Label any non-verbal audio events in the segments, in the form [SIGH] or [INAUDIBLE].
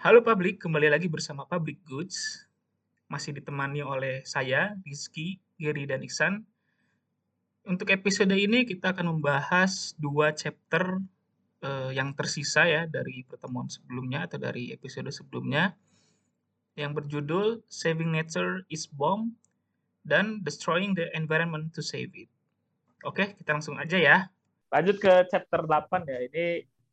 Halo publik, kembali lagi bersama Public Goods. Masih ditemani oleh saya, Rizky, Gary, dan Iksan. Untuk episode ini kita akan membahas dua chapter uh, yang tersisa ya dari pertemuan sebelumnya atau dari episode sebelumnya yang berjudul Saving Nature is Bomb dan Destroying the Environment to Save It. Oke, kita langsung aja ya. Lanjut ke chapter 8 ya. Ini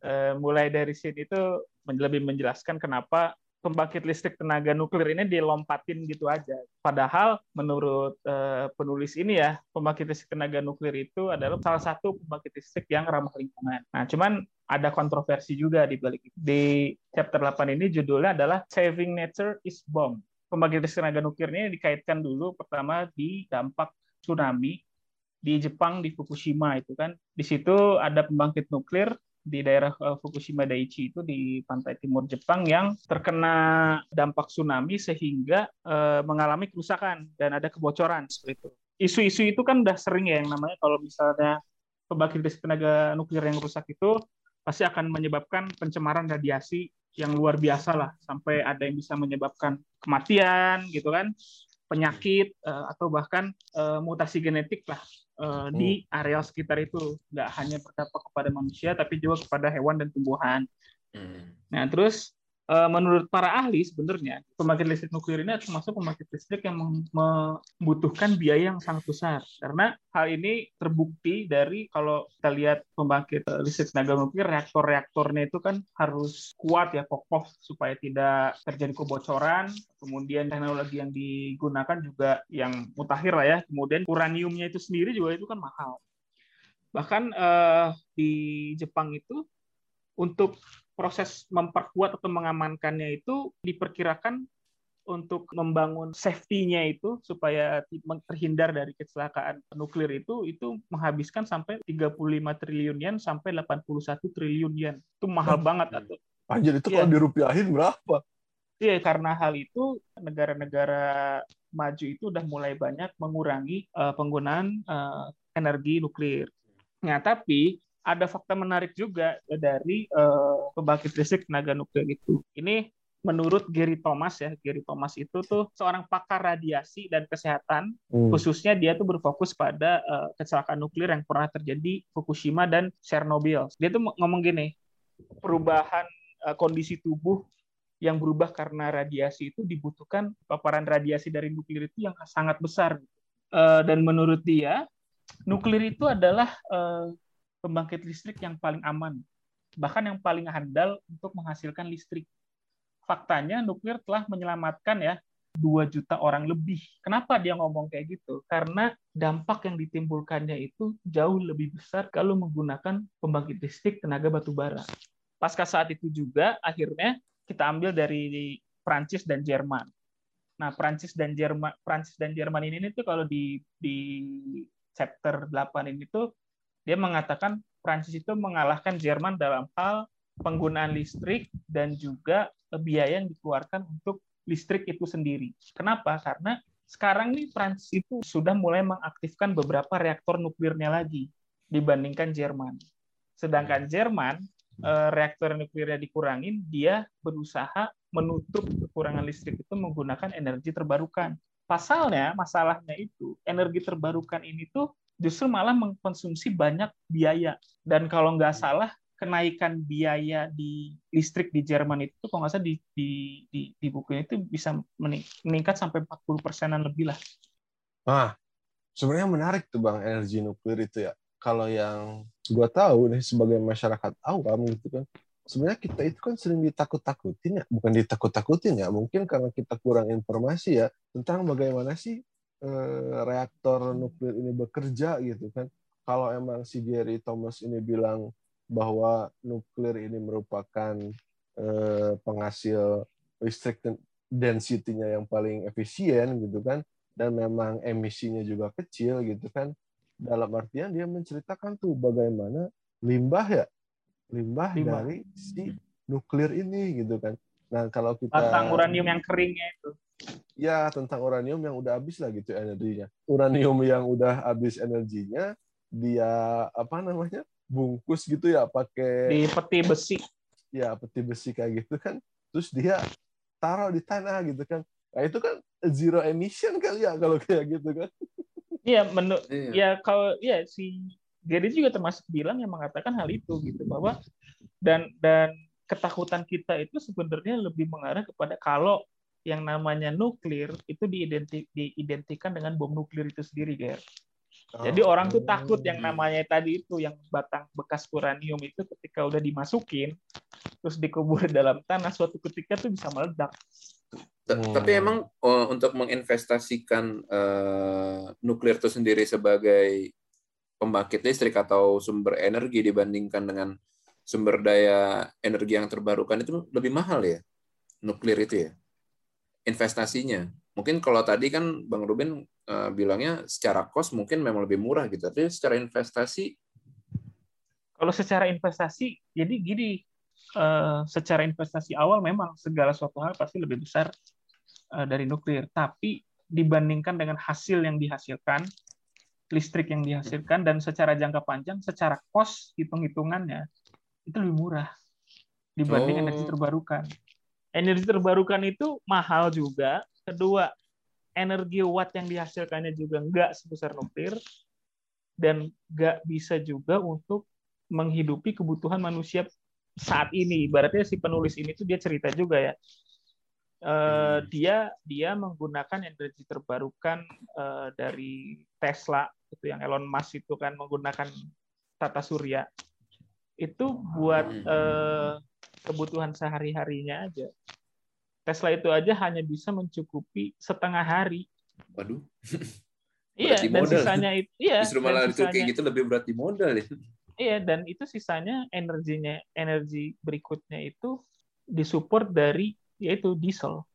uh, mulai dari sini itu lebih menjelaskan kenapa pembangkit listrik tenaga nuklir ini dilompatin gitu aja. Padahal menurut uh, penulis ini ya, pembangkit listrik tenaga nuklir itu adalah salah satu pembangkit listrik yang ramah lingkungan. Nah, cuman ada kontroversi juga di balik. Di chapter 8 ini judulnya adalah Saving Nature is Bomb. Pembangkit listrik tenaga nuklir ini dikaitkan dulu pertama di dampak tsunami di Jepang di Fukushima itu kan. Di situ ada pembangkit nuklir di daerah eh, Fukushima Daiichi itu di pantai timur Jepang yang terkena dampak tsunami sehingga uh, mengalami kerusakan dan ada kebocoran seperti itu. Isu-isu itu kan udah sering ya yang namanya kalau misalnya pembangkit listrik tenaga nuklir yang rusak itu pasti akan menyebabkan pencemaran radiasi yang luar biasa lah sampai ada yang bisa menyebabkan kematian gitu kan penyakit eh, atau bahkan mutasi genetik lah uh, di hmm. area sekitar itu nggak hanya berdampak kepada manusia tapi juga kepada hewan dan tumbuhan. Hmm. Nah terus menurut para ahli sebenarnya pembangkit listrik nuklir ini termasuk pembangkit listrik yang membutuhkan biaya yang sangat besar. Karena hal ini terbukti dari kalau kita lihat pembangkit eh, listrik tenaga nuklir reaktor-reaktornya itu kan harus kuat ya kokoh supaya tidak terjadi kebocoran. Kemudian teknologi yang digunakan juga yang mutakhir lah ya. Kemudian uraniumnya itu sendiri juga itu kan mahal. Bahkan uh, di Jepang itu untuk proses memperkuat atau mengamankannya itu diperkirakan untuk membangun safety-nya itu supaya terhindar dari kecelakaan nuklir itu itu menghabiskan sampai 35 triliun yen sampai 81 triliun yen. Itu mahal banget atau. Anjir itu ya. kalau dirupiahin berapa? Iya, karena hal itu negara-negara maju itu udah mulai banyak mengurangi uh, penggunaan uh, energi nuklir. Nah, tapi ada fakta menarik juga dari uh, pembangkit listrik tenaga nuklir itu. Ini menurut Gary Thomas ya, Gary Thomas itu tuh seorang pakar radiasi dan kesehatan, hmm. khususnya dia tuh berfokus pada uh, kecelakaan nuklir yang pernah terjadi Fukushima dan Chernobyl. Dia tuh ngomong gini, perubahan uh, kondisi tubuh yang berubah karena radiasi itu dibutuhkan paparan radiasi dari nuklir itu yang sangat besar. Uh, dan menurut dia, nuklir itu adalah uh, pembangkit listrik yang paling aman, bahkan yang paling handal untuk menghasilkan listrik. Faktanya nuklir telah menyelamatkan ya 2 juta orang lebih. Kenapa dia ngomong kayak gitu? Karena dampak yang ditimbulkannya itu jauh lebih besar kalau menggunakan pembangkit listrik tenaga batu bara. Pasca saat itu juga akhirnya kita ambil dari Prancis dan Jerman. Nah, Prancis dan Jerman Prancis dan Jerman ini tuh kalau di di chapter 8 ini tuh dia mengatakan Prancis itu mengalahkan Jerman dalam hal penggunaan listrik dan juga biaya yang dikeluarkan untuk listrik itu sendiri. Kenapa? Karena sekarang nih Prancis itu sudah mulai mengaktifkan beberapa reaktor nuklirnya lagi dibandingkan Jerman. Sedangkan Jerman eh, reaktor nuklirnya dikurangin, dia berusaha menutup kekurangan listrik itu menggunakan energi terbarukan. Pasalnya, masalahnya itu energi terbarukan ini tuh justru malah mengkonsumsi banyak biaya. Dan kalau nggak salah, kenaikan biaya di listrik di Jerman itu kalau nggak salah di, di, di, di bukunya itu bisa meningkat sampai 40 persenan lebih lah. Nah, sebenarnya menarik tuh bang energi nuklir itu ya. Kalau yang gue tahu nih sebagai masyarakat awam gitu kan, sebenarnya kita itu kan sering ditakut-takutin ya, bukan ditakut-takutin ya, mungkin karena kita kurang informasi ya tentang bagaimana sih eh, reaktor nuklir ini bekerja gitu kan. Kalau emang si Gary Thomas ini bilang bahwa nuklir ini merupakan eh, penghasil listrik density-nya yang paling efisien gitu kan dan memang emisinya juga kecil gitu kan dalam artian dia menceritakan tuh bagaimana limbah ya limbah, limbah. dari si nuklir ini gitu kan nah kalau kita tentang uranium yang keringnya itu ya tentang uranium yang udah habis lah gitu energinya. Uranium yang udah habis energinya dia apa namanya bungkus gitu ya pakai di peti besi. Ya peti besi kayak gitu kan. Terus dia taruh di tanah gitu kan nah itu kan zero emission kali ya kalau kayak gitu kan Iya, menurut Iya. ya kalau ya si Gary juga termasuk bilang yang mengatakan hal itu gitu bahwa dan dan ketakutan kita itu sebenarnya lebih mengarah kepada kalau yang namanya nuklir itu diidenti, diidentikan dengan bom nuklir itu sendiri, Ger. Jadi Oh. orang tuh takut yang namanya tadi itu yang batang bekas uranium itu ketika udah dimasukin terus dikubur [LAUGHS] dalam tanah suatu ketika tuh bisa meledak. Hmm. Tapi emang eh, untuk menginvestasikan eh, nuklir itu sendiri sebagai pembangkit listrik atau sumber energi dibandingkan dengan sumber daya energi yang terbarukan itu lebih mahal ya nuklir itu ya investasinya. Mungkin kalau tadi kan Bang Ruben eh, bilangnya secara cost mungkin memang lebih murah gitu, tapi secara investasi Kalau secara investasi, jadi gini, eh, secara investasi awal memang segala suatu hal pasti lebih besar eh, dari nuklir. Tapi dibandingkan dengan hasil yang dihasilkan, listrik yang dihasilkan, dan secara jangka panjang, secara cost hitung-hitungannya, itu lebih murah dibanding Oh. energi terbarukan. Energi terbarukan itu mahal juga. Kedua, energi watt yang dihasilkannya juga nggak sebesar nuklir, dan nggak bisa juga untuk menghidupi kebutuhan manusia saat ini. Ibaratnya si penulis ini tuh dia cerita juga ya. Eh, Hmm. dia dia menggunakan energi terbarukan eh, dari Tesla itu yang Elon Musk itu kan menggunakan tata surya itu buat Hmm. eh, kebutuhan sehari-harinya aja. Tesla itu aja hanya bisa mencukupi setengah hari. waduh [LAUGHS] Iya, Berarti dan modal. sisanya itu iya, [LAUGHS] justru malah itu sisanya- kayak gitu lebih berat di modal ya. Iya, dan itu sisanya energinya, energi berikutnya itu disupport dari yaitu diesel.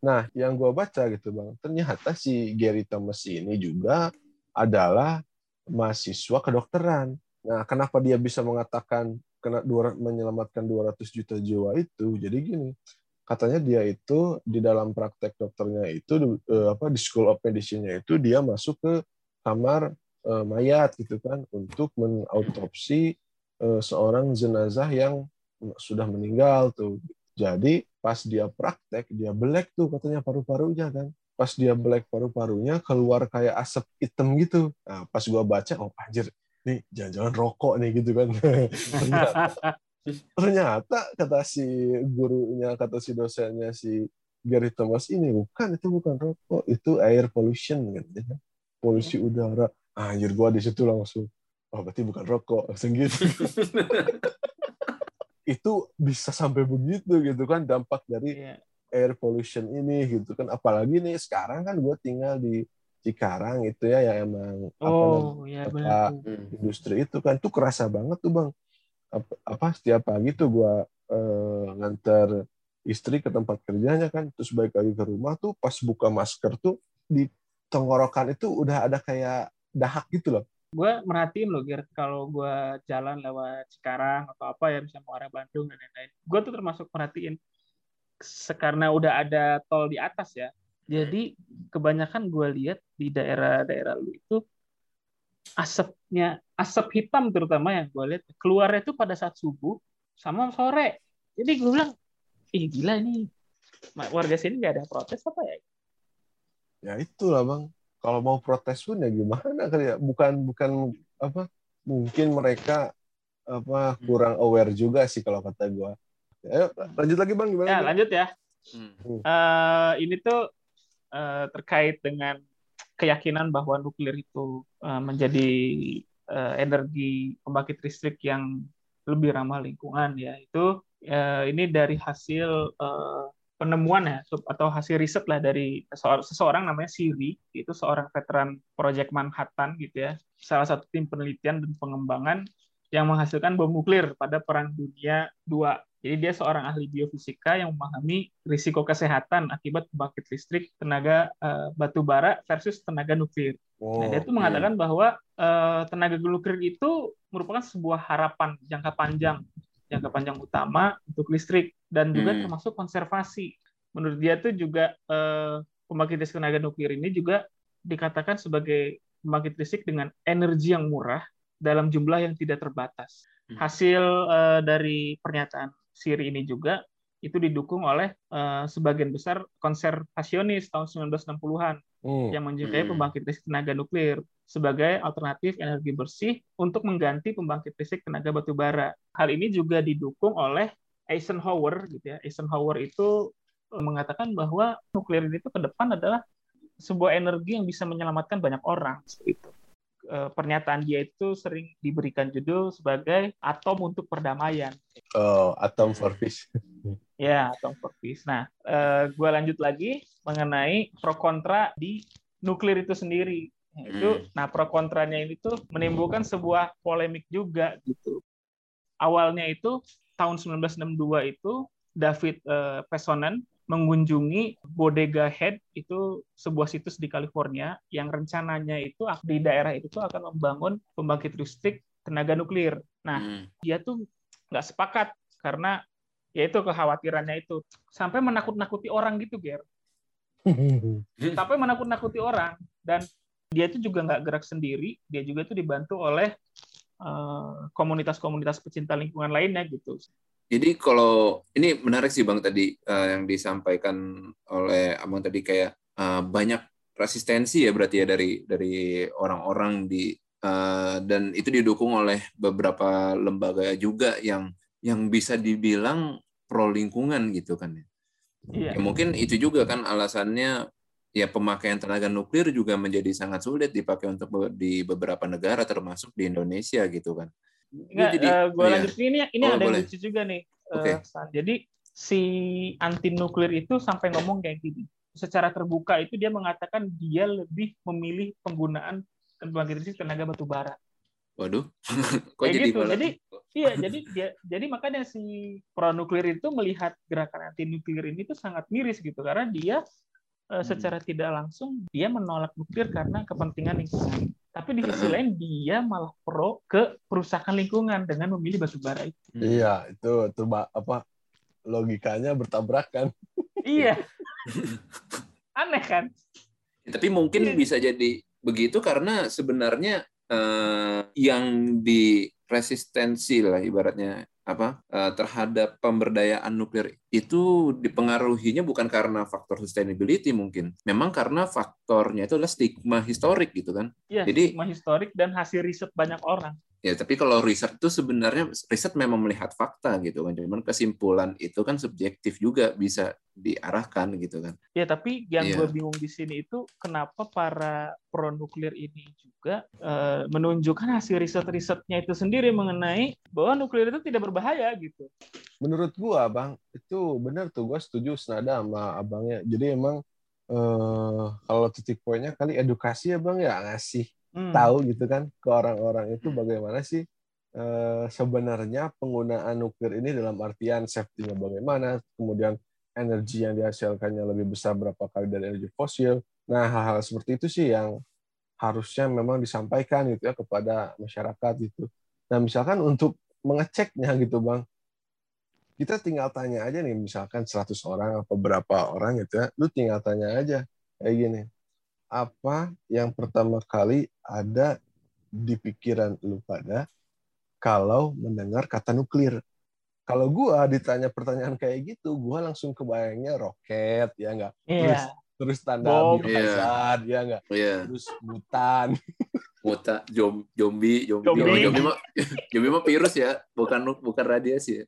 Nah, yang gua baca gitu bang, ternyata si Gary Thomas ini juga adalah mahasiswa kedokteran. Nah, kenapa dia bisa mengatakan kena 200 menyelamatkan 200 juta jiwa itu? Jadi gini, katanya dia itu di dalam praktek dokternya itu eh, apa di School of Medicine-nya itu dia masuk ke kamar eh, mayat gitu kan untuk mengautopsi eh, seorang jenazah yang sudah meninggal tuh. Jadi pas dia praktek dia belek tuh katanya paru-parunya kan. Pas dia belek paru-parunya keluar kayak asap hitam gitu. Nah, pas gua baca oh anjir nih jangan-jangan rokok nih gitu kan. [LAUGHS] [LAUGHS] ternyata kata si gurunya kata si dosennya si Gary Thomas ini bukan itu bukan rokok itu air pollution katanya. Polusi udara. Ah, anjir gua di situ langsung oh berarti bukan rokok langsung gitu. [LAUGHS] itu bisa sampai begitu gitu kan dampak dari Iya. air pollution ini gitu kan apalagi nih sekarang kan gue tinggal di Cikarang itu ya yang emang apa Oh, ya apa, benar. tuh. Hmm. industri itu kan tuh kerasa banget tuh bang apa, setiap pagi tuh gue eh, nganter istri ke tempat kerjanya kan terus balik lagi ke rumah tuh pas buka masker tuh di tenggorokan itu udah ada kayak dahak gitu loh Gue merhatiin loh, Gir, kalau gue jalan lewat Cikarang atau apa ya, misalnya mau arah Bandung dan lain-lain. Gue tuh termasuk merhatiin karena udah ada tol di atas ya. Jadi kebanyakan gue lihat di daerah-daerah lu itu asapnya, asap hitam terutama yang gue lihat keluarnya itu pada saat subuh sama sore. Jadi gue bilang, ih gila ini warga sini nggak ada protes apa ya? ya itulah bang kalau mau protes pun ya gimana kali ya bukan bukan apa mungkin mereka apa kurang aware juga sih kalau kata gua Ayo lanjut lagi bang gimana? Ya Bang? lanjut ya. Hmm. Eh, ini tuh eh, terkait dengan keyakinan bahwa nuklir itu eh, menjadi eh, energi pembangkit listrik yang lebih ramah lingkungan ya itu eh, ini dari hasil eh, penemuan ya atau hasil riset lah dari seseorang, namanya Siri itu seorang veteran Project Manhattan gitu ya salah satu tim penelitian dan pengembangan yang menghasilkan bom nuklir pada Perang Dunia II. Jadi dia seorang ahli biofisika yang memahami risiko kesehatan akibat pembangkit listrik tenaga eh, batu bara versus tenaga nuklir. Oh, Nah, dia itu mengatakan bahwa eh, tenaga nuklir itu merupakan sebuah harapan jangka panjang, jangka panjang utama untuk listrik dan juga Hmm. termasuk konservasi. Menurut dia tuh juga eh, pembangkit listrik tenaga nuklir ini juga dikatakan sebagai pembangkit listrik dengan energi yang murah dalam jumlah yang tidak terbatas. Hmm. Hasil eh, dari pernyataan Siri ini juga itu didukung oleh uh, sebagian besar konservasionis tahun 1960-an hmm. yang menyukai hmm. pembangkit listrik tenaga nuklir sebagai alternatif energi bersih untuk mengganti pembangkit listrik tenaga batu bara. Hal ini juga didukung oleh Eisenhower gitu ya. Eisenhower itu eh, mengatakan bahwa nuklir itu ke depan adalah sebuah energi yang bisa menyelamatkan banyak orang seperti itu. Eh, pernyataan dia itu sering diberikan judul sebagai atom untuk perdamaian. Oh, atom for peace. [LAUGHS] ya, atom for peace. Nah, eh, gue lanjut lagi mengenai pro kontra di nuklir itu sendiri. Itu, hmm. nah pro kontranya ini tuh menimbulkan sebuah polemik juga gitu. Awalnya itu tahun 1962 itu David uh, Pesonen mengunjungi Bodega Head itu sebuah situs di California yang rencananya itu di daerah itu tuh akan membangun pembangkit listrik tenaga nuklir. Nah, hmm. dia tuh nggak sepakat karena ya itu kekhawatirannya itu sampai menakut-nakuti orang gitu, Ger. [LAUGHS] sampai menakut-nakuti orang dan dia itu juga nggak gerak sendiri, dia juga itu dibantu oleh eh, komunitas-komunitas uh, pecinta lingkungan lainnya gitu. Jadi kalau ini menarik sih bang tadi uh, yang disampaikan oleh abang tadi kayak uh, banyak resistensi ya berarti ya dari dari orang-orang di uh, dan itu didukung oleh beberapa lembaga juga yang yang bisa dibilang pro lingkungan gitu kan ya. Iya. Ya, mungkin itu juga kan alasannya ya pemakaian tenaga nuklir juga menjadi sangat sulit dipakai untuk di beberapa negara termasuk di Indonesia gitu kan. Enggak, jadi, uh, gue iya. lanjut ini ini oh, ada yang lucu juga nih. Okay. Uh, jadi si anti nuklir itu sampai ngomong kayak gini. Secara terbuka itu dia mengatakan dia lebih memilih penggunaan pembangkit listrik tenaga batu bara. Waduh, [LAUGHS] kok kayak jadi gitu. Jadi iya, jadi dia, jadi makanya si pro nuklir itu melihat gerakan anti nuklir ini tuh sangat miris gitu karena dia uh, secara tidak langsung dia menolak nuklir karena kepentingan lingkungan. Tapi di sisi lain dia malah pro ke perusahaan lingkungan dengan memilih batu bara itu. Hmm. Iya, itu itu apa logikanya bertabrakan. iya. [LAUGHS] Aneh kan? Tapi mungkin iya. bisa jadi begitu karena sebenarnya eh, yang di resistensi lah ibaratnya apa uh, terhadap pemberdayaan nuklir itu dipengaruhinya bukan karena faktor sustainability mungkin memang karena faktornya itu adalah stigma historik gitu kan ya, jadi stigma historik dan hasil riset banyak orang Ya, tapi kalau riset itu sebenarnya riset memang melihat fakta gitu kan. Cuman kesimpulan itu kan subjektif juga bisa diarahkan gitu kan. Ya, tapi yang ya. gue bingung di sini itu kenapa para pro nuklir ini juga uh, menunjukkan hasil riset-risetnya itu sendiri mengenai bahwa nuklir itu tidak berbahaya gitu. Menurut gua, Bang, itu benar tuh gua setuju senada sama abangnya. Jadi emang uh, kalau titik poinnya kali edukasi ya, Bang ya ngasih hmm. tahu gitu kan ke orang-orang itu bagaimana sih uh, sebenarnya penggunaan nuklir ini dalam artian safety-nya bagaimana, kemudian energi yang dihasilkannya lebih besar berapa kali dari energi fosil. Nah, hal-hal seperti itu sih yang harusnya memang disampaikan gitu ya kepada masyarakat itu. Nah, misalkan untuk mengeceknya gitu, Bang. Kita tinggal tanya aja nih misalkan 100 orang atau berapa orang gitu ya. Lu tinggal tanya aja kayak gini apa yang pertama kali ada di pikiran lu pada kalau mendengar kata nuklir? Kalau gua ditanya pertanyaan kayak gitu, gua langsung kebayangnya roket, ya enggak? Yeah. Terus terus tanda Bom. yeah. ya enggak? Yeah. Terus mutan. [LAUGHS] Muta, jom, zombie, zombie, zombie, zombie mah, zombie mah virus ya, bukan bukan radiasi ya.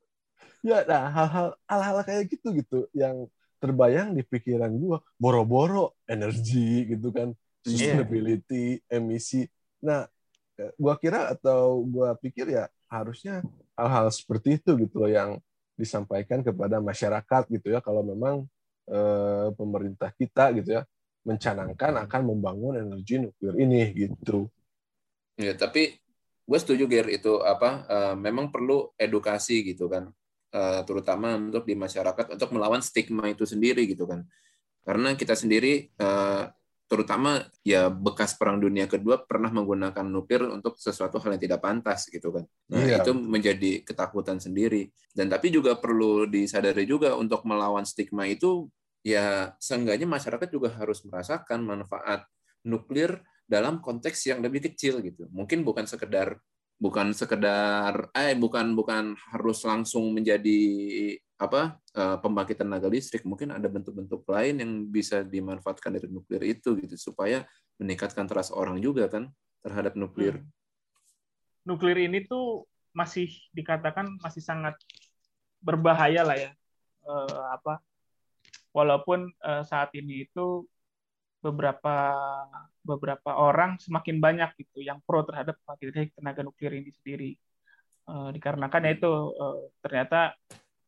Ya, nah hal-hal hal-hal kayak gitu gitu yang terbayang di pikiran gue boro-boro energi gitu kan. Iya. sustainability yeah. emisi. Nah eh, gue kira atau gue pikir ya harusnya hal-hal seperti itu gitu loh yang disampaikan kepada masyarakat gitu ya. Kalau memang eh, pemerintah kita gitu ya mencanangkan akan membangun energi nuklir ini gitu. Ya tapi gue setuju Ger itu apa uh, memang perlu edukasi gitu kan terutama untuk di masyarakat untuk melawan stigma itu sendiri gitu kan. Karena kita sendiri eh, terutama ya bekas perang dunia kedua pernah menggunakan nuklir untuk sesuatu hal yang tidak pantas gitu kan. Nah iya. itu menjadi ketakutan sendiri. Dan tapi juga perlu disadari juga untuk melawan stigma itu ya seenggaknya masyarakat juga harus merasakan manfaat nuklir dalam konteks yang lebih kecil gitu. Mungkin bukan sekedar bukan sekedar eh bukan bukan harus langsung menjadi apa uh, pembangkit tenaga listrik mungkin ada bentuk-bentuk lain yang bisa dimanfaatkan dari nuklir itu gitu supaya meningkatkan trust orang juga kan terhadap nuklir. Hmm. Nuklir ini tuh masih dikatakan masih sangat berbahaya lah ya. Uh, apa walaupun uh, saat ini itu beberapa beberapa orang semakin banyak gitu yang pro terhadap pembangkit tenaga nuklir ini sendiri. Uh, dikarenakan ya itu uh, ternyata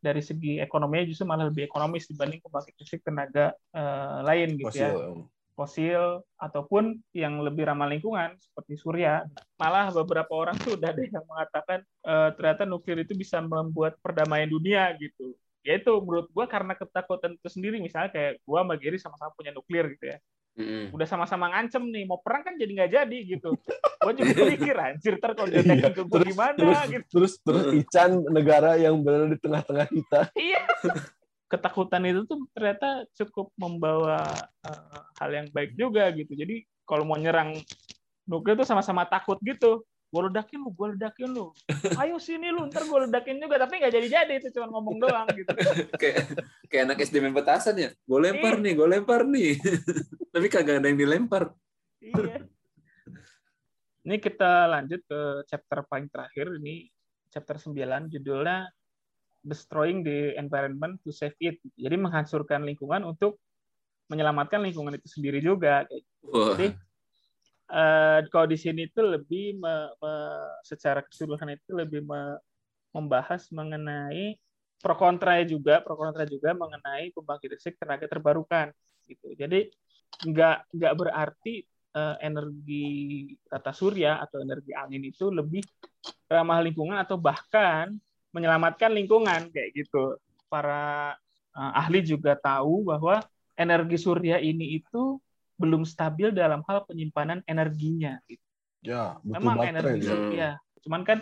dari segi ekonominya justru malah lebih ekonomis dibanding pembangkit listrik tenaga uh, lain gitu ya. fosil. ya fosil ataupun yang lebih ramah lingkungan seperti surya malah beberapa orang tuh udah ada yang mengatakan uh, ternyata nuklir itu bisa membuat perdamaian dunia gitu ya itu menurut gua karena ketakutan itu sendiri misalnya kayak gua sama Giri sama-sama punya nuklir gitu ya Mm. Udah sama-sama ngancem nih, mau perang kan jadi nggak jadi gitu. Gue juga [LAUGHS] mikir anjir ter kalau ke gue gimana terus, gitu. Terus terus Ican negara yang berada di tengah-tengah kita. [LAUGHS] Iya. Ketakutan itu tuh ternyata cukup membawa uh, hal yang baik juga gitu. Jadi kalau mau nyerang nuklir tuh sama-sama takut gitu gue ledakin lu, gue ledakin lu. Ayo sini lu, ntar gue ledakin juga. Tapi nggak jadi-jadi itu cuma ngomong doang gitu. [LAUGHS] kayak kayak anak SD main petasan ya. Gue lempar nih, gue lempar nih. Tapi kagak ada yang dilempar. Iya. Ini kita lanjut ke chapter paling terakhir. Ini chapter 9, judulnya Destroying the Environment to Save It. Jadi menghancurkan lingkungan untuk menyelamatkan lingkungan itu sendiri juga. Wow. Jadi uh, kalau di sini itu lebih me, me, secara keseluruhan itu lebih me, membahas mengenai pro kontra juga pro kontra juga mengenai pembangkit listrik tenaga terbarukan gitu. Jadi nggak nggak berarti uh, energi tata surya atau energi angin itu lebih ramah lingkungan atau bahkan menyelamatkan lingkungan kayak gitu. Para uh, ahli juga tahu bahwa energi surya ini itu belum stabil dalam hal penyimpanan energinya. Gitu. Ya, betul Memang baterai, energi ya. ya. Cuman kan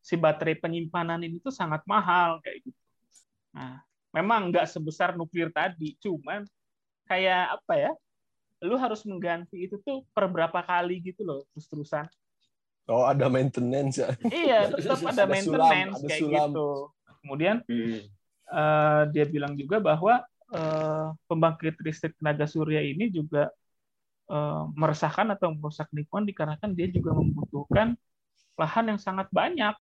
si baterai penyimpanan ini tuh sangat mahal kayak gitu. Nah, memang nggak sebesar nuklir tadi, cuman kayak apa ya? Lu harus mengganti itu tuh per berapa kali gitu loh, terus-terusan. Oh, ada maintenance ya. Iya, [LAUGHS] tetap ada, ada maintenance sulam, ada kayak sulam. gitu. Kemudian hmm. uh, dia bilang juga bahwa uh, pembangkit listrik tenaga surya ini juga meresahkan atau merusak lingkungan dikarenakan dia juga membutuhkan lahan yang sangat banyak.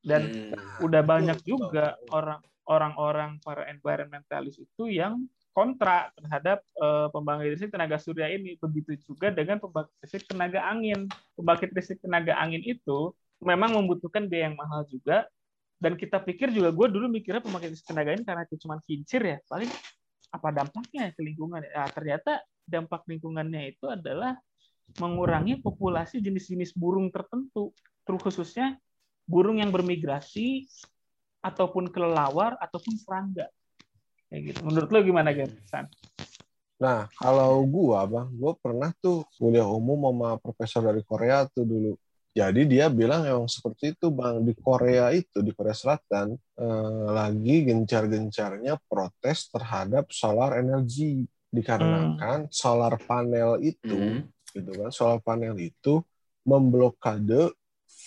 Dan hmm. udah banyak juga orang orang-orang para environmentalis itu yang kontra terhadap uh, pembangkit listrik tenaga surya ini. Begitu juga dengan pembangkit listrik tenaga angin. Pembangkit listrik tenaga angin itu memang membutuhkan biaya yang mahal juga. Dan kita pikir juga gue dulu mikirnya pembangkit listrik tenaga ini karena itu cuma kincir ya. Paling apa dampaknya ke lingkungan ya? Ternyata dampak lingkungannya itu adalah mengurangi populasi jenis-jenis burung tertentu, terus khususnya burung yang bermigrasi ataupun kelelawar ataupun serangga. Kayak gitu. Menurut lo gimana, Gersan? Nah, kalau gua, Bang, gua pernah tuh kuliah umum sama profesor dari Korea tuh dulu. Jadi dia bilang emang seperti itu, Bang. Di Korea itu, di Korea Selatan, eh, lagi gencar-gencarnya protes terhadap solar energy dikarenakan hmm. solar panel itu hmm. gitu kan solar panel itu memblokade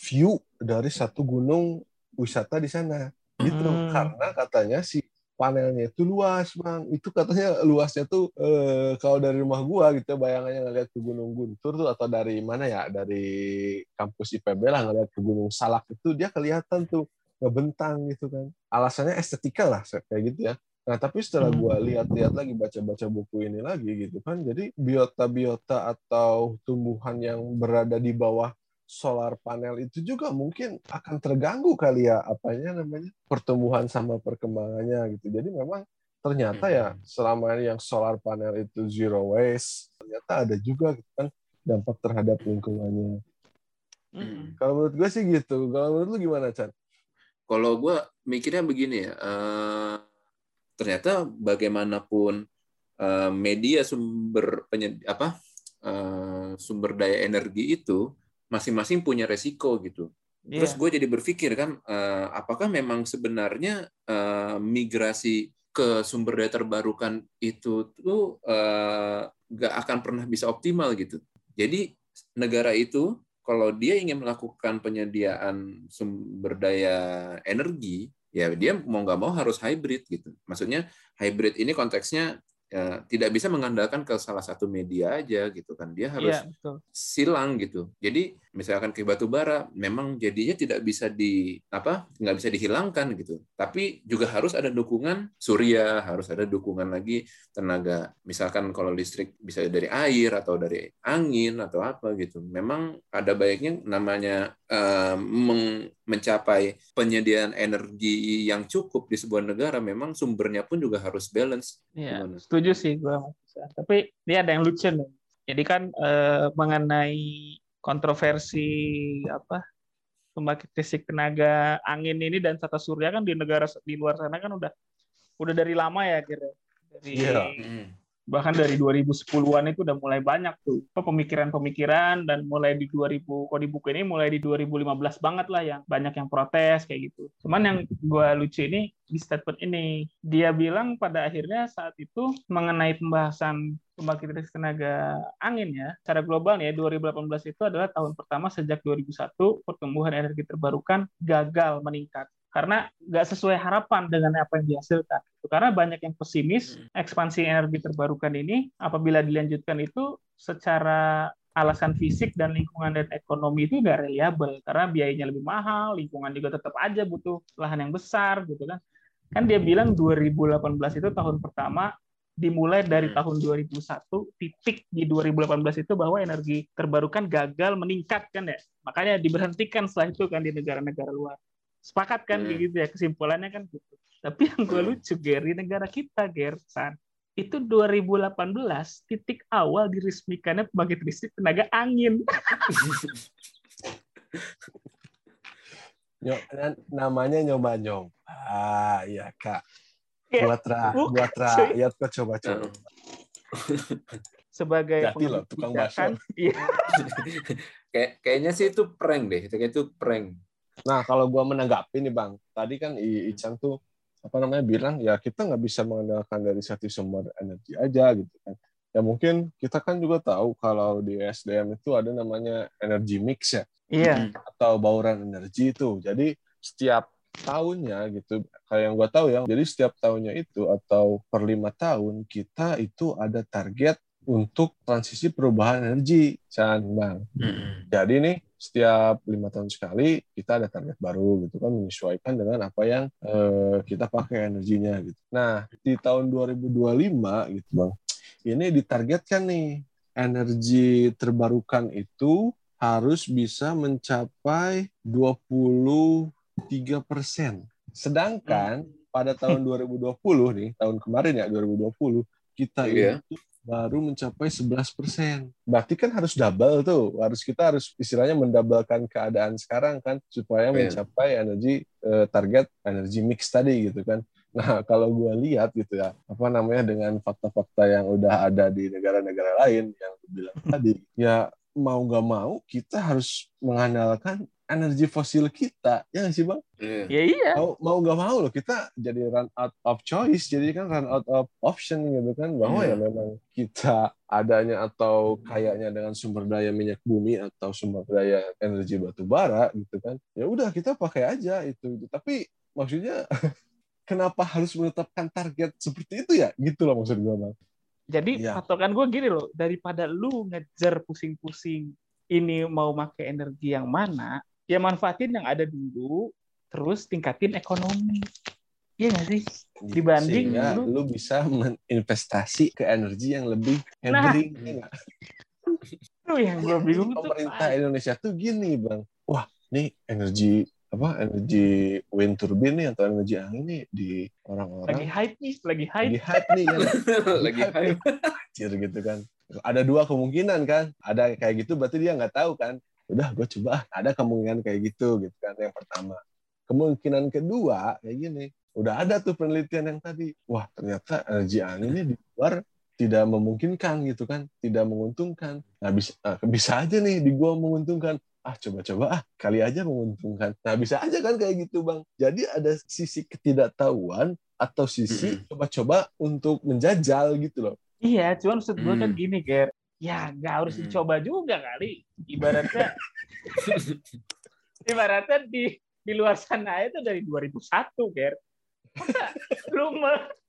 view dari satu gunung wisata di sana gitu hmm. karena katanya si panelnya itu luas bang itu katanya luasnya tuh eh, kalau dari rumah gua gitu bayangannya ngeliat ke Gunung Guntur tuh atau dari mana ya dari kampus IPB lah ngeliat ke Gunung Salak itu dia kelihatan tuh ngebentang gitu kan alasannya estetika lah kayak gitu ya Nah, tapi setelah hmm. gue lihat-lihat lagi, baca-baca buku ini lagi gitu kan, jadi biota-biota atau tumbuhan yang berada di bawah solar panel itu juga mungkin akan terganggu kali ya, apanya namanya, pertumbuhan sama perkembangannya gitu. Jadi memang ternyata ya hmm. selama ini yang solar panel itu zero waste, ternyata ada juga gitu kan dampak terhadap lingkungannya. Hmm. Kalau menurut gue sih gitu. Kalau menurut lu gimana, Chan? Kalau gue mikirnya begini ya, uh ternyata bagaimanapun uh, media sumber penyed, apa uh, sumber daya energi itu masing-masing punya resiko gitu. Yeah. Terus gue jadi berpikir kan, uh, apakah memang sebenarnya uh, migrasi ke sumber daya terbarukan itu tuh uh, gak akan pernah bisa optimal gitu. Jadi negara itu kalau dia ingin melakukan penyediaan sumber daya energi ya dia mau nggak mau harus hybrid gitu. Maksudnya hybrid ini konteksnya ya, tidak bisa mengandalkan ke salah satu media aja gitu kan. Dia harus Iya, betul. silang gitu. Jadi misalkan ke batu bara memang jadinya tidak bisa di apa nggak bisa dihilangkan gitu. Tapi juga harus ada dukungan surya harus ada dukungan lagi tenaga. Misalkan kalau listrik bisa dari air atau dari angin atau apa gitu. Memang ada baiknya namanya meng- mencapai penyediaan energi yang cukup di sebuah negara memang sumbernya pun juga harus balance. Gimana? Setuju sih gue. Tapi ini ada yang lucu nih. Jadi kan eh, mengenai kontroversi apa pembangkit listrik tenaga angin ini dan tata surya kan di negara di luar sana kan udah udah dari lama ya kira dari Iya. Bahkan dari 2010-an itu udah mulai banyak tuh pemikiran-pemikiran dan mulai di 2000 kalau di buku ini mulai di 2015 banget lah yang banyak yang protes kayak gitu. Cuman yang gue lucu ini di statement ini dia bilang pada akhirnya saat itu mengenai pembahasan pembangkit listrik tenaga angin ya secara global ya 2018 itu adalah tahun pertama sejak 2001 pertumbuhan energi terbarukan gagal meningkat karena nggak sesuai harapan dengan apa yang dihasilkan. Karena banyak yang pesimis ekspansi energi terbarukan ini apabila dilanjutkan itu secara alasan fisik dan lingkungan dan ekonomi itu nggak reliable karena biayanya lebih mahal, lingkungan juga tetap aja butuh lahan yang besar gitu kan. Kan dia bilang 2018 itu tahun pertama dimulai dari Hmm. tahun 2001 titik di 2018 itu bahwa energi terbarukan gagal meningkat kan ya. Makanya diberhentikan setelah itu kan di negara-negara luar. Sepakat kan Hmm. gitu ya kesimpulannya kan gitu. Tapi yang gue lucu Ger, di negara kita Ger, San, itu 2018 titik awal diresmikannya pembangkit listrik tenaga angin. Nyo- na- namanya nyoba nyom. Ah, iya kak. Ya, Buat ra, bukan, buat cuy. rakyat kok coba-coba. Sebagai Hati loh, tukang iya, [LAUGHS] Kayak kayaknya sih itu prank deh, kayak itu prank. Nah, kalau gua menanggapi nih Bang, tadi kan I- Ican tuh apa namanya bilang ya kita nggak bisa mengandalkan dari satu sumber energi aja gitu kan. Ya mungkin kita kan juga tahu kalau di SDM itu ada namanya energy mix ya iya, atau bauran energi itu. Jadi setiap tahunnya gitu, kayak yang gua tahu ya, jadi setiap tahunnya itu atau per lima tahun kita itu ada target untuk transisi perubahan energi, Chan Bang. Jadi nih setiap lima tahun sekali kita ada target baru gitu kan menyesuaikan dengan apa yang eh, kita pakai energinya gitu. Nah di tahun 2025 gitu bang, ini ditargetkan nih energi terbarukan itu harus bisa mencapai 23 persen. Sedangkan pada tahun 2020 nih tahun kemarin ya 2020 kita Iya. itu baru mencapai 11 persen. Berarti kan harus double tuh. Harus kita harus istilahnya mendabelkan keadaan sekarang kan supaya Iya. mencapai energi eh, target energi mix tadi gitu kan. Nah [LAUGHS] kalau gue lihat gitu ya apa namanya dengan fakta-fakta yang udah ada di negara-negara lain yang bilang tadi ya mau nggak mau kita harus mengandalkan energi fosil kita ya nggak sih bang? Iya. ya iya, mau mau nggak mau loh kita jadi run out of choice jadi kan run out of option gitu kan bahwa Iya. ya memang kita adanya atau kayaknya dengan sumber daya minyak bumi atau sumber daya energi batu bara gitu kan ya udah kita pakai aja itu tapi maksudnya [LAUGHS] kenapa harus menetapkan target seperti itu ya gitu loh maksud gue bang Jadi Iya. patokan gue gini loh, daripada lu ngejar pusing-pusing ini mau pakai energi yang mana, ya manfaatin yang ada dulu, terus tingkatin ekonomi. Iya nggak sih? Dibanding Sehingga lu- lu bisa menginvestasi ke energi yang lebih Nah. hebring nggak? Lu yang gue bingung tuh. pemerintah Indonesia tuh gini bang wah nih energi apa energi wind turbine nih atau energi angin nih di lagi orang-orang hype nih, lagi hype. lagi hype nih kan [LAUGHS] Lagi hype. Gitu kan ada dua kemungkinan kan ada kayak gitu berarti dia nggak tahu kan udah gue coba ah, ada kemungkinan kayak gitu gitu kan yang pertama. Kemungkinan kedua kayak gini udah ada tuh penelitian yang tadi wah ternyata energi angin ini di luar tidak memungkinkan gitu kan tidak menguntungkan. Nah bisa ah, bisa aja nih di gua menguntungkan. Ah coba-coba ah kali aja menguntungkan. Nah bisa aja kan kayak gitu bang. Jadi ada sisi ketidaktahuan atau sisi coba-coba untuk menjajal gitu loh. Iya, cuman maksud gue kan Hmm. gini, Ger. Ya, nggak harus Hmm. dicoba juga kali. Ibaratnya, [LAUGHS] ibaratnya di di luar sana itu dari 2001, Ger. Masa lu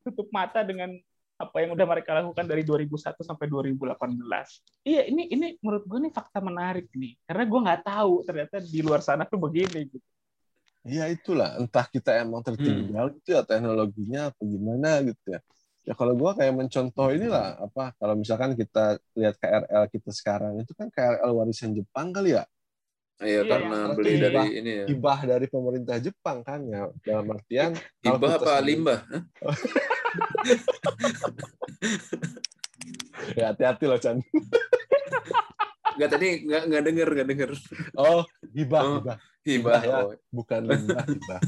tutup mata dengan apa yang udah mereka lakukan dari 2001 sampai 2018. Iya, ini ini menurut gue nih fakta menarik nih, karena gue nggak tahu ternyata di luar sana tuh begini gitu. Iya itulah, entah kita emang tertinggal hmm. gitu ya teknologinya apa gimana gitu ya. Ya kalau gue kayak mencontoh inilah apa kalau misalkan kita lihat KRL kita sekarang itu kan KRL warisan Jepang kali ya. Iya, iya karena beli hibah, dari ini ya. Hibah dari pemerintah Jepang kan ya dalam artian hibah apa sendiri, limbah? [LAUGHS] ya hati-hati loh Chan. [LAUGHS] Enggak tadi enggak enggak denger, enggak denger. Oh, hibah, oh, hibah. Hibah, ya, oh. bukan limbah, hibah.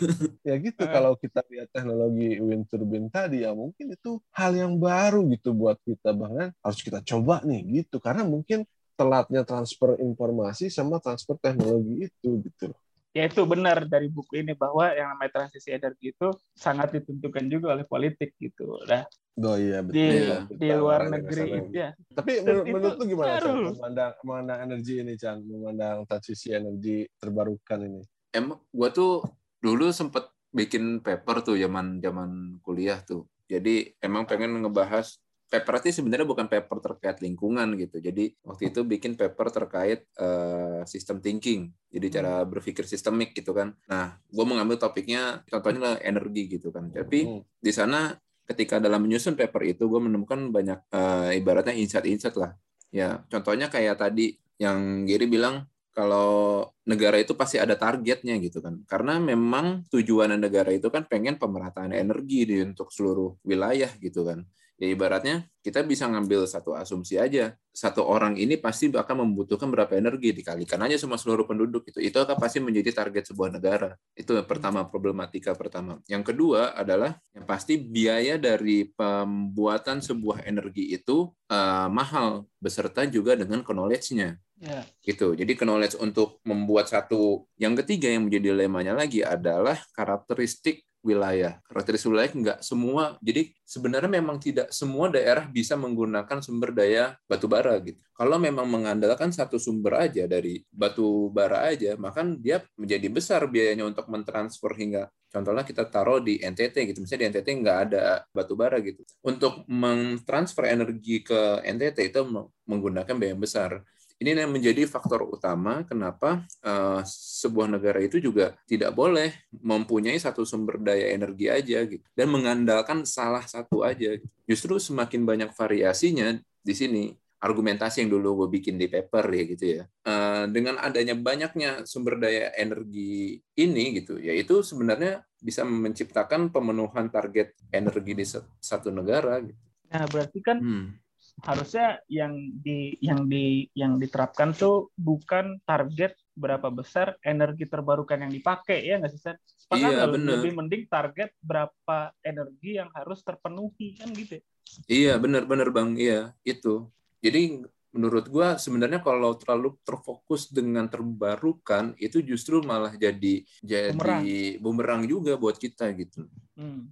[LAUGHS] ya gitu kalau kita lihat teknologi wind turbine tadi ya mungkin itu hal yang baru gitu buat kita bahkan harus kita coba nih gitu karena mungkin telatnya transfer informasi sama transfer teknologi itu gitu ya itu benar dari buku ini bahwa yang namanya transisi energi itu sangat ditentukan juga oleh politik gitu dah Oh iya betul. Di, ya, di luar negeri itu ya. Tapi menurut, menurut lu gimana Chan, memandang memandang energi ini Chan, memandang transisi energi terbarukan ini? Emang gua tuh dulu sempet bikin paper tuh zaman zaman kuliah tuh. Jadi emang pengen ngebahas paper itu sebenarnya bukan paper terkait lingkungan gitu. Jadi waktu itu bikin paper terkait uh, sistem thinking. Jadi cara hmm. berpikir sistemik gitu kan. Nah, gue mengambil topiknya contohnya lah energi gitu kan. Tapi hmm. di sana ketika dalam menyusun paper itu gue menemukan banyak uh, ibaratnya insight-insight lah. Ya, contohnya kayak tadi yang Giri bilang kalau negara itu pasti ada targetnya gitu kan. Karena memang tujuan negara itu kan pengen pemerataan energi di untuk seluruh wilayah gitu kan ya ibaratnya kita bisa ngambil satu asumsi aja. Satu orang ini pasti akan membutuhkan berapa energi dikalikan aja semua seluruh penduduk itu itu akan pasti menjadi target sebuah negara. Itu yang pertama problematika pertama. Yang kedua adalah yang pasti biaya dari pembuatan sebuah energi itu uh, mahal beserta juga dengan knowledge-nya. Yeah. gitu. Jadi knowledge untuk membuat satu yang ketiga yang menjadi dilemanya lagi adalah karakteristik wilayah. Karakteristik wilayah nggak semua. Jadi sebenarnya memang tidak semua daerah bisa menggunakan sumber daya batu bara gitu. Kalau memang mengandalkan satu sumber aja dari batu bara aja, maka dia menjadi besar biayanya untuk mentransfer hingga contohnya kita taruh di NTT gitu. Misalnya di NTT nggak ada batu bara gitu. Untuk mentransfer energi ke NTT itu menggunakan biaya besar. Ini yang menjadi faktor utama kenapa uh, sebuah negara itu juga tidak boleh mempunyai satu sumber daya energi aja gitu dan mengandalkan salah satu aja. Justru semakin banyak variasinya di sini argumentasi yang dulu gue bikin di paper ya gitu ya. Uh, dengan adanya banyaknya sumber daya energi ini gitu, yaitu sebenarnya bisa menciptakan pemenuhan target energi di satu negara. Gitu. Nah berarti kan hmm harusnya yang di yang di yang diterapkan tuh bukan target berapa besar energi terbarukan yang dipakai ya nggak sih Sen? iya, bener. lebih mending target berapa energi yang harus terpenuhi kan gitu. Ya? Iya benar benar bang iya itu. Jadi menurut gua sebenarnya kalau terlalu terfokus dengan terbarukan itu justru malah jadi jadi bumerang, bumerang juga buat kita gitu. Hmm.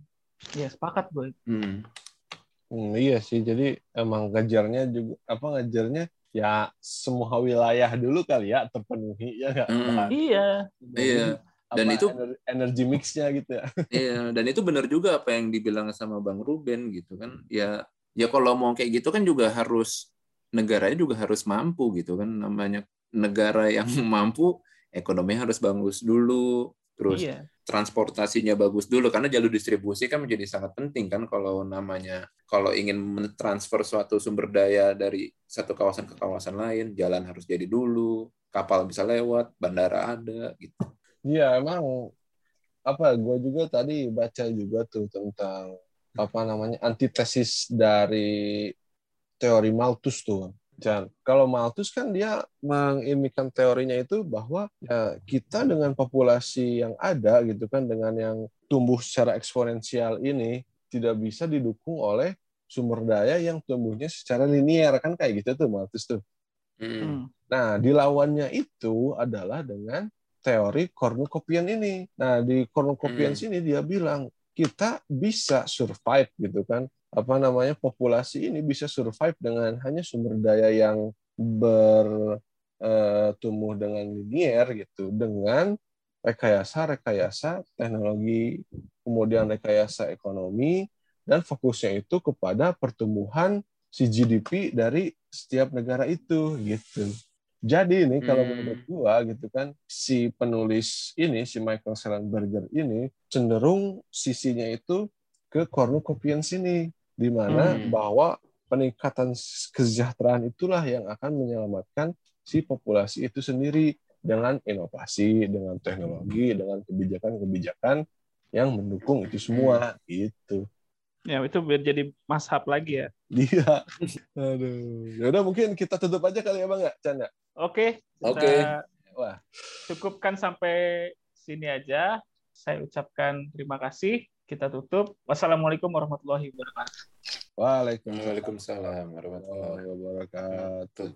Ya sepakat gue. Hmm. Hmm, iya sih, jadi emang ngejarnya juga apa ngejarnya ya semua wilayah dulu kali ya terpenuhi ya nggak? Hmm. Iya. iya. Dan itu energi mixnya gitu ya. [LAUGHS] Iya, dan itu benar juga apa yang dibilang sama Bang Ruben gitu kan. Ya ya kalau mau kayak gitu kan juga harus negaranya juga harus mampu gitu kan namanya negara yang [LAUGHS] mampu ekonomi harus bagus dulu terus iya. transportasinya bagus dulu karena jalur distribusi kan menjadi sangat penting kan kalau namanya kalau ingin mentransfer suatu sumber daya dari satu kawasan ke kawasan lain jalan harus jadi dulu kapal bisa lewat bandara ada gitu iya emang apa gue juga tadi baca juga tuh tentang apa namanya antitesis dari teori Malthus tuh Jan. Kalau Malthus kan dia mengimikan teorinya itu bahwa ya kita dengan populasi yang ada gitu kan dengan yang tumbuh secara eksponensial ini tidak bisa didukung oleh sumber daya yang tumbuhnya secara linier kan kayak gitu tuh Malthus tuh. Hmm. Nah, dilawannya itu adalah dengan teori cornucopian ini. Nah, di cornucopian hmm. sini dia bilang kita bisa survive gitu kan apa namanya populasi ini bisa survive dengan hanya sumber daya yang bertumbuh eh, dengan linier gitu dengan rekayasa-rekayasa teknologi, kemudian rekayasa ekonomi, dan fokusnya itu kepada pertumbuhan si GDP dari setiap negara itu gitu. Jadi ini kalau Hmm. menurut gua gitu kan si penulis ini si Michael Schellenberger ini cenderung sisinya itu ke cornucopians ini di mana Hmm. bahwa peningkatan kesejahteraan itulah yang akan menyelamatkan si populasi itu sendiri dengan inovasi, dengan teknologi, dengan kebijakan-kebijakan yang mendukung itu semua gitu. Ya, itu biar jadi mashab lagi ya. Dia. [LAUGHS] Aduh. Ya udah mungkin kita tutup aja kali ya Bang ya, Chan ya? Oke, Oke. kita Wah. cukupkan sampai sini aja. Saya ucapkan terima kasih. Kita tutup. Wassalamualaikum warahmatullahi wabarakatuh. Waalaikumsalam Waalaikumsalam warahmatullahi wabarakatuh.